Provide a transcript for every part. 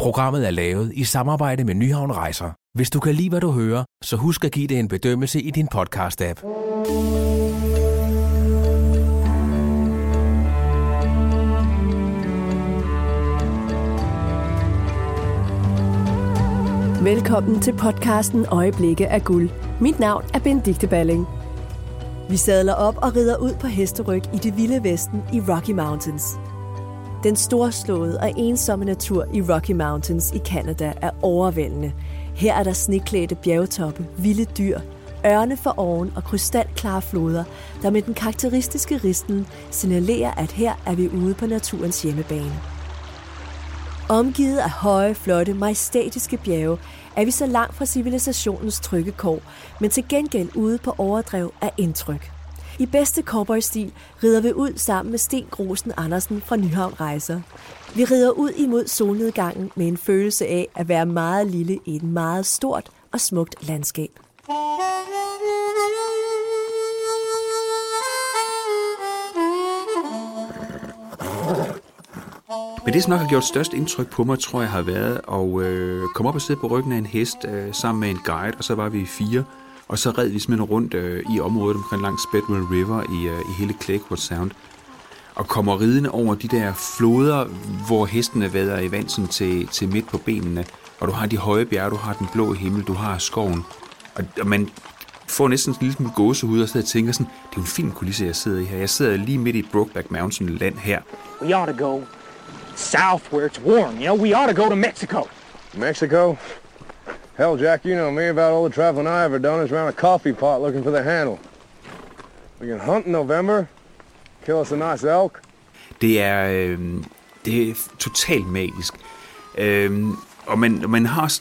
Programmet er lavet i samarbejde med Nyhavn Rejser. Hvis du kan lide, hvad du hører, så husk at give det en bedømmelse i din podcast-app. Velkommen til podcasten Øjeblikke af guld. Mit navn er Benedikte Balling. Vi sadler op og rider ud på hesteryg i det vilde vesten i Rocky Mountains. Den storslåede og ensomme natur i Rocky Mountains i Canada er overvældende. Her er der sneklædte bjergtoppe, vilde dyr, ørne for oven og krystalklare floder, der med den karakteristiske risten signalerer, at her er vi ude på naturens hjemmebane. Omgivet af høje, flotte, majestætiske bjerge, er vi så langt fra civilisationens trygge kår, men til gengæld ude på overdrev af indtryk. I bedste cowboystil rider vi ud sammen med Sten Grosen Andersen fra Nyhavn Rejser. Vi rider ud imod solnedgangen med en følelse af at være meget lille i et meget stort og smukt landskab. Men det, som nok har gjort størst indtryk på mig, tror jeg har været at øh, komme op og sidde på ryggen af en hest øh, sammen med en guide, og så var vi fire. Og så red vi simpelthen rundt øh, i området omkring langs Bedwell River i, øh, i hele Clakewood Sound. Og kommer ridende over de der floder, hvor hestene vader i vand sådan til, til midt på benene. Og du har de høje bjerge, du har den blå himmel, du har skoven. Og, og man får næsten en lille smule gåsehud og sidder og tænker sådan, det er jo en fin kulisse, jeg sidder i her. Jeg sidder lige midt i Brokeback Mountain land her. We ought to go south where it's warm. You know, we ought to go to Mexico. Mexico? Hell, Jack, you know me. About all the traveling I ever done is around a coffee pot looking for the handle. We can hunt in November, kill us a nice elk. Det er, øh, det er totalt magisk. Øh, og man, man har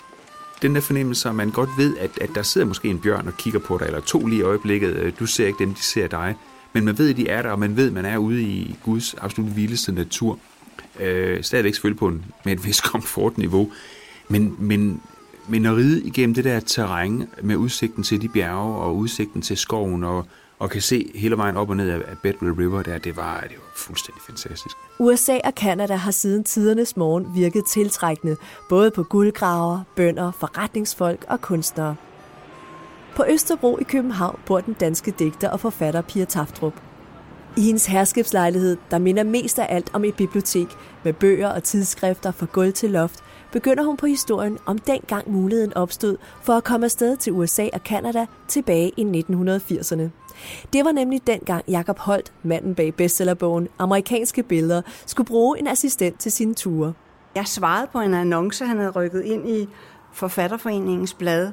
den der fornemmelse, at man godt ved, at, at der sidder måske en bjørn og kigger på dig, eller to lige i øjeblikket. Øh, du ser ikke dem, de ser dig. Men man ved, at de er der, og man ved, at man er ude i Guds absolut vildeste natur. Øh, stadigvæk selvfølgelig på en, med et vis komfortniveau. Men, men, men at ride igennem det der terræn med udsigten til de bjerge og udsigten til skoven og, og kan se hele vejen op og ned af Bedwell River der, det var, det var fuldstændig fantastisk. USA og Kanada har siden tidernes morgen virket tiltrækkende, både på guldgraver, bønder, forretningsfolk og kunstnere. På Østerbro i København bor den danske digter og forfatter Pia Taftrup. I hendes herskabslejlighed, der minder mest af alt om et bibliotek med bøger og tidsskrifter fra gulv til loft, begynder hun på historien om dengang muligheden opstod for at komme afsted til USA og Kanada tilbage i 1980'erne. Det var nemlig dengang Jakob Holt, manden bag bestsellerbogen Amerikanske Billeder, skulle bruge en assistent til sine ture. Jeg svarede på en annonce, han havde rykket ind i Forfatterforeningens blad,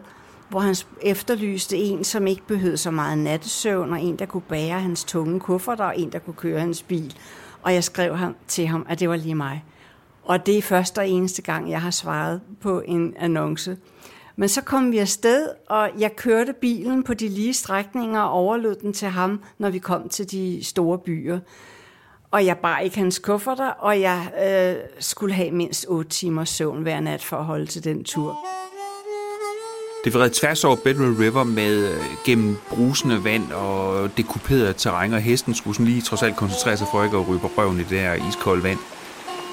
hvor han efterlyste en, som ikke behøvede så meget nattesøvn, og en, der kunne bære hans tunge kufferter, og en, der kunne køre hans bil. Og jeg skrev ham, til ham, at det var lige mig. Og det er første og eneste gang, jeg har svaret på en annonce. Men så kom vi afsted, og jeg kørte bilen på de lige strækninger og overlod den til ham, når vi kom til de store byer. Og jeg bar ikke hans kufferter, og jeg øh, skulle have mindst 8 timers søvn hver nat for at holde til den tur. Det var tværs over Bedwell River med øh, gennem brusende vand og det kuperede terræn, og hesten skulle sådan lige trods alt koncentrere sig for ikke at ryge på røven i det der iskolde vand.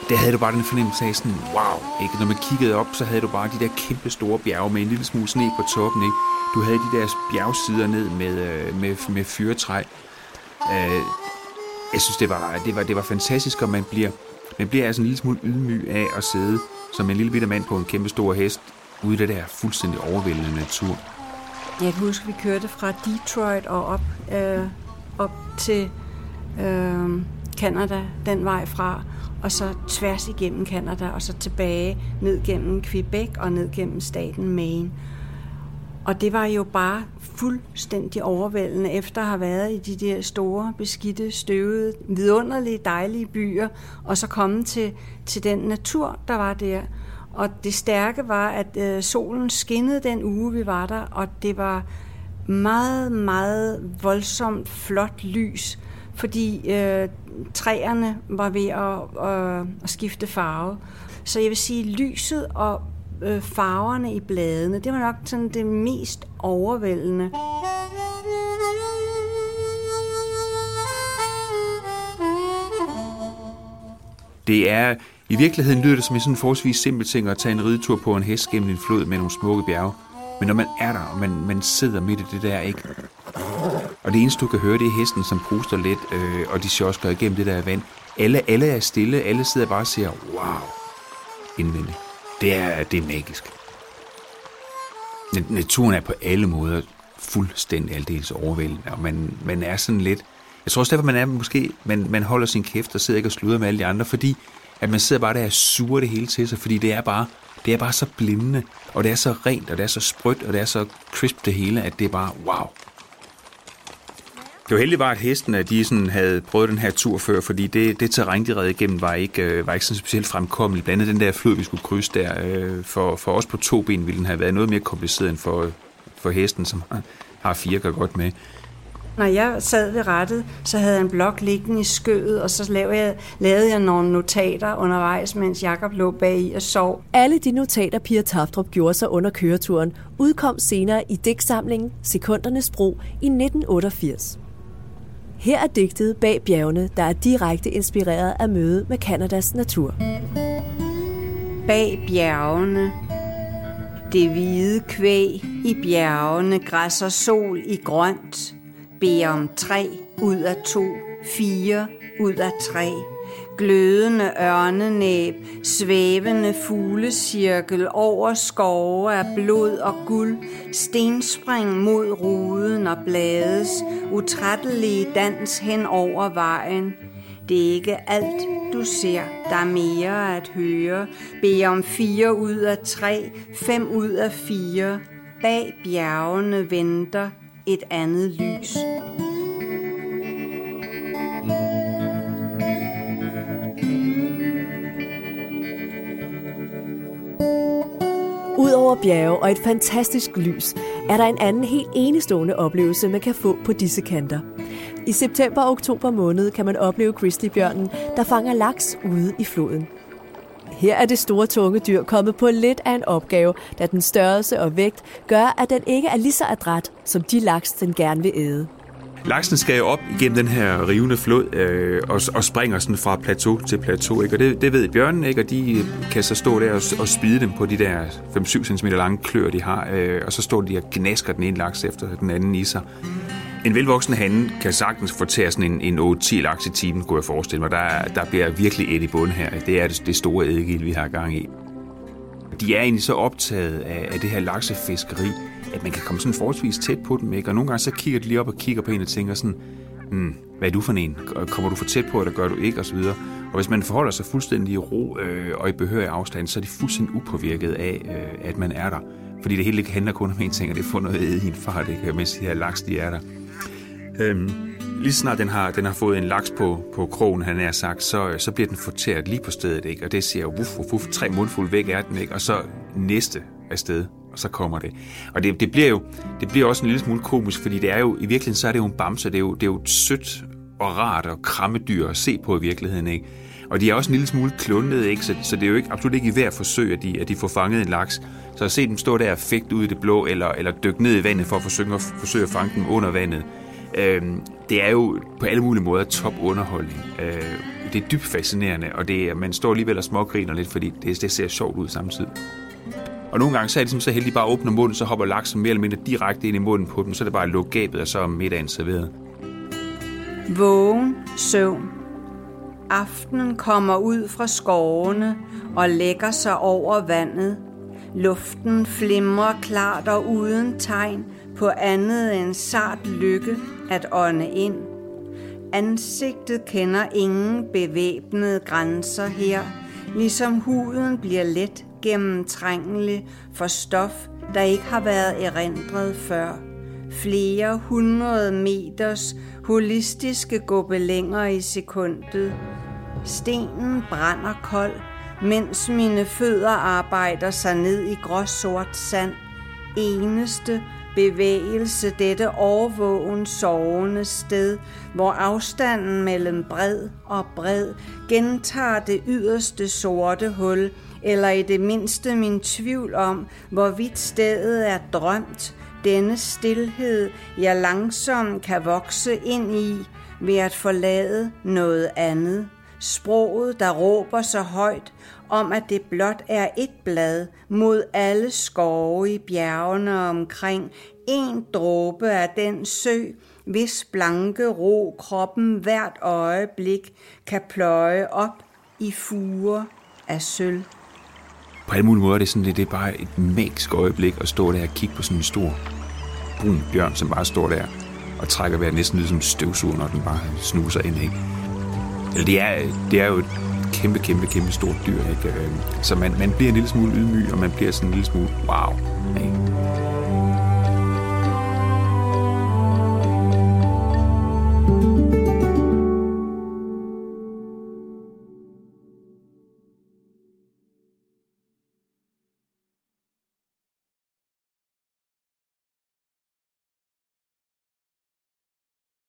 Der havde du bare den fornemmelse af sådan, wow, ikke? Når man kiggede op, så havde du bare de der kæmpe store bjerge med en lille smule sne på toppen, ikke? Du havde de der bjergsider ned med, øh, med, med fyretræ. Øh, jeg synes, det var, det var, det var fantastisk, og man bliver, man bliver altså en lille smule ydmyg af at sidde som en lille bitte mand på en kæmpe stor hest ude i det der fuldstændig overvældende natur. Jeg kan huske, at vi kørte fra Detroit og op, øh, op til øh, Canada den vej fra, og så tværs igennem Canada, og så tilbage ned gennem Quebec og ned gennem staten Maine. Og det var jo bare fuldstændig overvældende, efter at have været i de der store, beskidte, støvede, vidunderlige, dejlige byer, og så komme til, til den natur, der var der. Og det stærke var, at øh, solen skinnede den uge, vi var der, og det var meget, meget voldsomt flot lys, fordi øh, træerne var ved at, øh, at skifte farve. Så jeg vil sige, lyset og øh, farverne i bladene, det var nok sådan det mest overvældende. Det er i virkeligheden lyder det som en sådan forholdsvis simpel ting at tage en ridetur på en hest gennem en flod med nogle smukke bjerge. Men når man er der, og man, man sidder midt i det der, ikke? Og det eneste, du kan høre, det er hesten, som puster lidt, øh, og de sjosker igennem det der vand. Alle, alle er stille, alle sidder bare og siger, wow, indvendigt. Det er, det er magisk. Naturen er på alle måder fuldstændig aldeles overvældende, og man, man er sådan lidt... Jeg tror også derfor, man er måske... Man, man holder sin kæft og sidder ikke og sluder med alle de andre, fordi at man sidder bare der og suger det hele til sig, fordi det er bare, det er bare så blindende, og det er så rent, og det er så sprødt, og det er så crisp det hele, at det er bare wow. Det var heldigt bare, at hestene de sådan havde prøvet den her tur før, fordi det, det terræn, de red igennem, var ikke, øh, var ikke sådan specielt fremkommeligt. Blandt andet den der flod, vi skulle krydse der, øh, for, for os på to ben ville den have været noget mere kompliceret end for, for hesten, som har fire gør godt med. Når jeg sad ved rettet, så havde jeg en blok liggende i skødet, og så lavede jeg, lavede jeg nogle notater undervejs, mens Jakob lå bag i og sov. Alle de notater, Pia Taftrup gjorde sig under køreturen, udkom senere i digtsamlingen Sekundernes Bro i 1988. Her er digtet Bag bjergene, der er direkte inspireret af mødet med Kanadas natur. Bag bjergene det hvide kvæg i bjergene, græsser sol i grønt, beder om tre ud af to, fire ud af tre. Glødende ørnenæb, svævende fuglecirkel over skove af blod og guld, stenspring mod ruden og blades, utrættelige dans hen over vejen. Det er ikke alt, du ser, der er mere at høre. Bed om fire ud af tre, fem ud af fire. Bag bjergene venter et andet lys. Udover bjerge og et fantastisk lys, er der en anden helt enestående oplevelse, man kan få på disse kanter. I september og oktober måned kan man opleve grizzlybjørnen, der fanger laks ude i floden. Her er det store tunge dyr kommet på lidt af en opgave, da den størrelse og vægt gør, at den ikke er lige så adræt som de laks, den gerne vil æde. Laksen skal jo op igennem den her rivende flod øh, og, og springer sådan fra plateau til plateau. Ikke? Og det, det ved bjørnen, ikke? og de kan så stå der og, og spide dem på de der 5-7 cm lange klør, de har. Øh, og så står de og gnasker den ene laks efter den anden i sig. En velvoksen hande kan sagtens fortære sådan en, en 8-10 laks i timen, kunne jeg forestille mig. Der, der bliver virkelig et i bund her. Det er det, det store eddikil, vi har gang i. De er egentlig så optaget af, af det her laksefiskeri, at man kan komme sådan forholdsvis tæt på dem. Ikke? Og nogle gange så kigger de lige op og kigger på en og tænker sådan, hmm, hvad er du for en? Kommer du for tæt på, eller gør du ikke? Og så videre. Og hvis man forholder sig fuldstændig i ro øh, og i behørig afstand, så er de fuldstændig upåvirket af, øh, at man er der. Fordi det hele handler kun om en ting, og det er noget æde i en fart, ikke? mens de her laks, de er der. Øhm, lige snart den har, den har fået en laks på, på krogen, han er sagt, så, øh, så bliver den fortæret lige på stedet, ikke? og det siger, wuff, wuff, wuff, tre mundfulde væk er den, ikke? og så næste afsted, og så kommer det. Og det, det, bliver jo det bliver også en lille smule komisk, fordi det er jo, i virkeligheden så er det jo en bamse, det er jo, det er jo et sødt og rart og krammedyr at se på i virkeligheden, ikke? Og de er også en lille smule klundede, ikke? Så, så det er jo ikke, absolut ikke i hver forsøg, at de, at de får fanget en laks. Så at se dem stå der og fægte ud i det blå, eller, eller dykke ned i vandet for at forsøge, at forsøge at fange dem under vandet, øh, det er jo på alle mulige måder top underholdning. Øh, det er dybt fascinerende, og det er, man står alligevel og smågriner lidt, fordi det, det ser sjovt ud samtidig. Og nogle gange så er det ligesom, så heldig bare åbner munden, så hopper laksen mere eller mindre direkte ind i munden på dem, så er det bare lukket gabet, og så er middagen serveret. Vågen søvn. Aftenen kommer ud fra skovene og lægger sig over vandet. Luften flimrer klart og uden tegn på andet end sart lykke at ånde ind. Ansigtet kender ingen bevæbnede grænser her, ligesom huden bliver let gennemtrængelig for stof, der ikke har været erindret før. Flere hundrede meters holistiske gobelænger i sekundet. Stenen brænder kold, mens mine fødder arbejder sig ned i gråsort sand. Eneste bevægelse dette overvågen sovende sted, hvor afstanden mellem bred og bred gentager det yderste sorte hul, eller i det mindste min tvivl om, hvorvidt stedet er drømt, denne stillhed, jeg langsomt kan vokse ind i ved at forlade noget andet, Sproget, der råber så højt om, at det blot er et blad mod alle skove i bjergene omkring, en dråbe af den sø, hvis blanke ro kroppen hvert øjeblik kan pløje op i fure af sølv. På alle mulige måder er det, sådan, det, det er bare et magisk øjeblik at stå der og kigge på sådan en stor brun bjørn, som bare står der og trækker vejret næsten ligesom støvsuger, når den bare snuser ind. Ikke? Eller det er, det er jo et kæmpe, kæmpe, kæmpe stort dyr. Ikke? Øhm, så man, man bliver en lille smule ydmyg, og man bliver sådan en lille smule wow.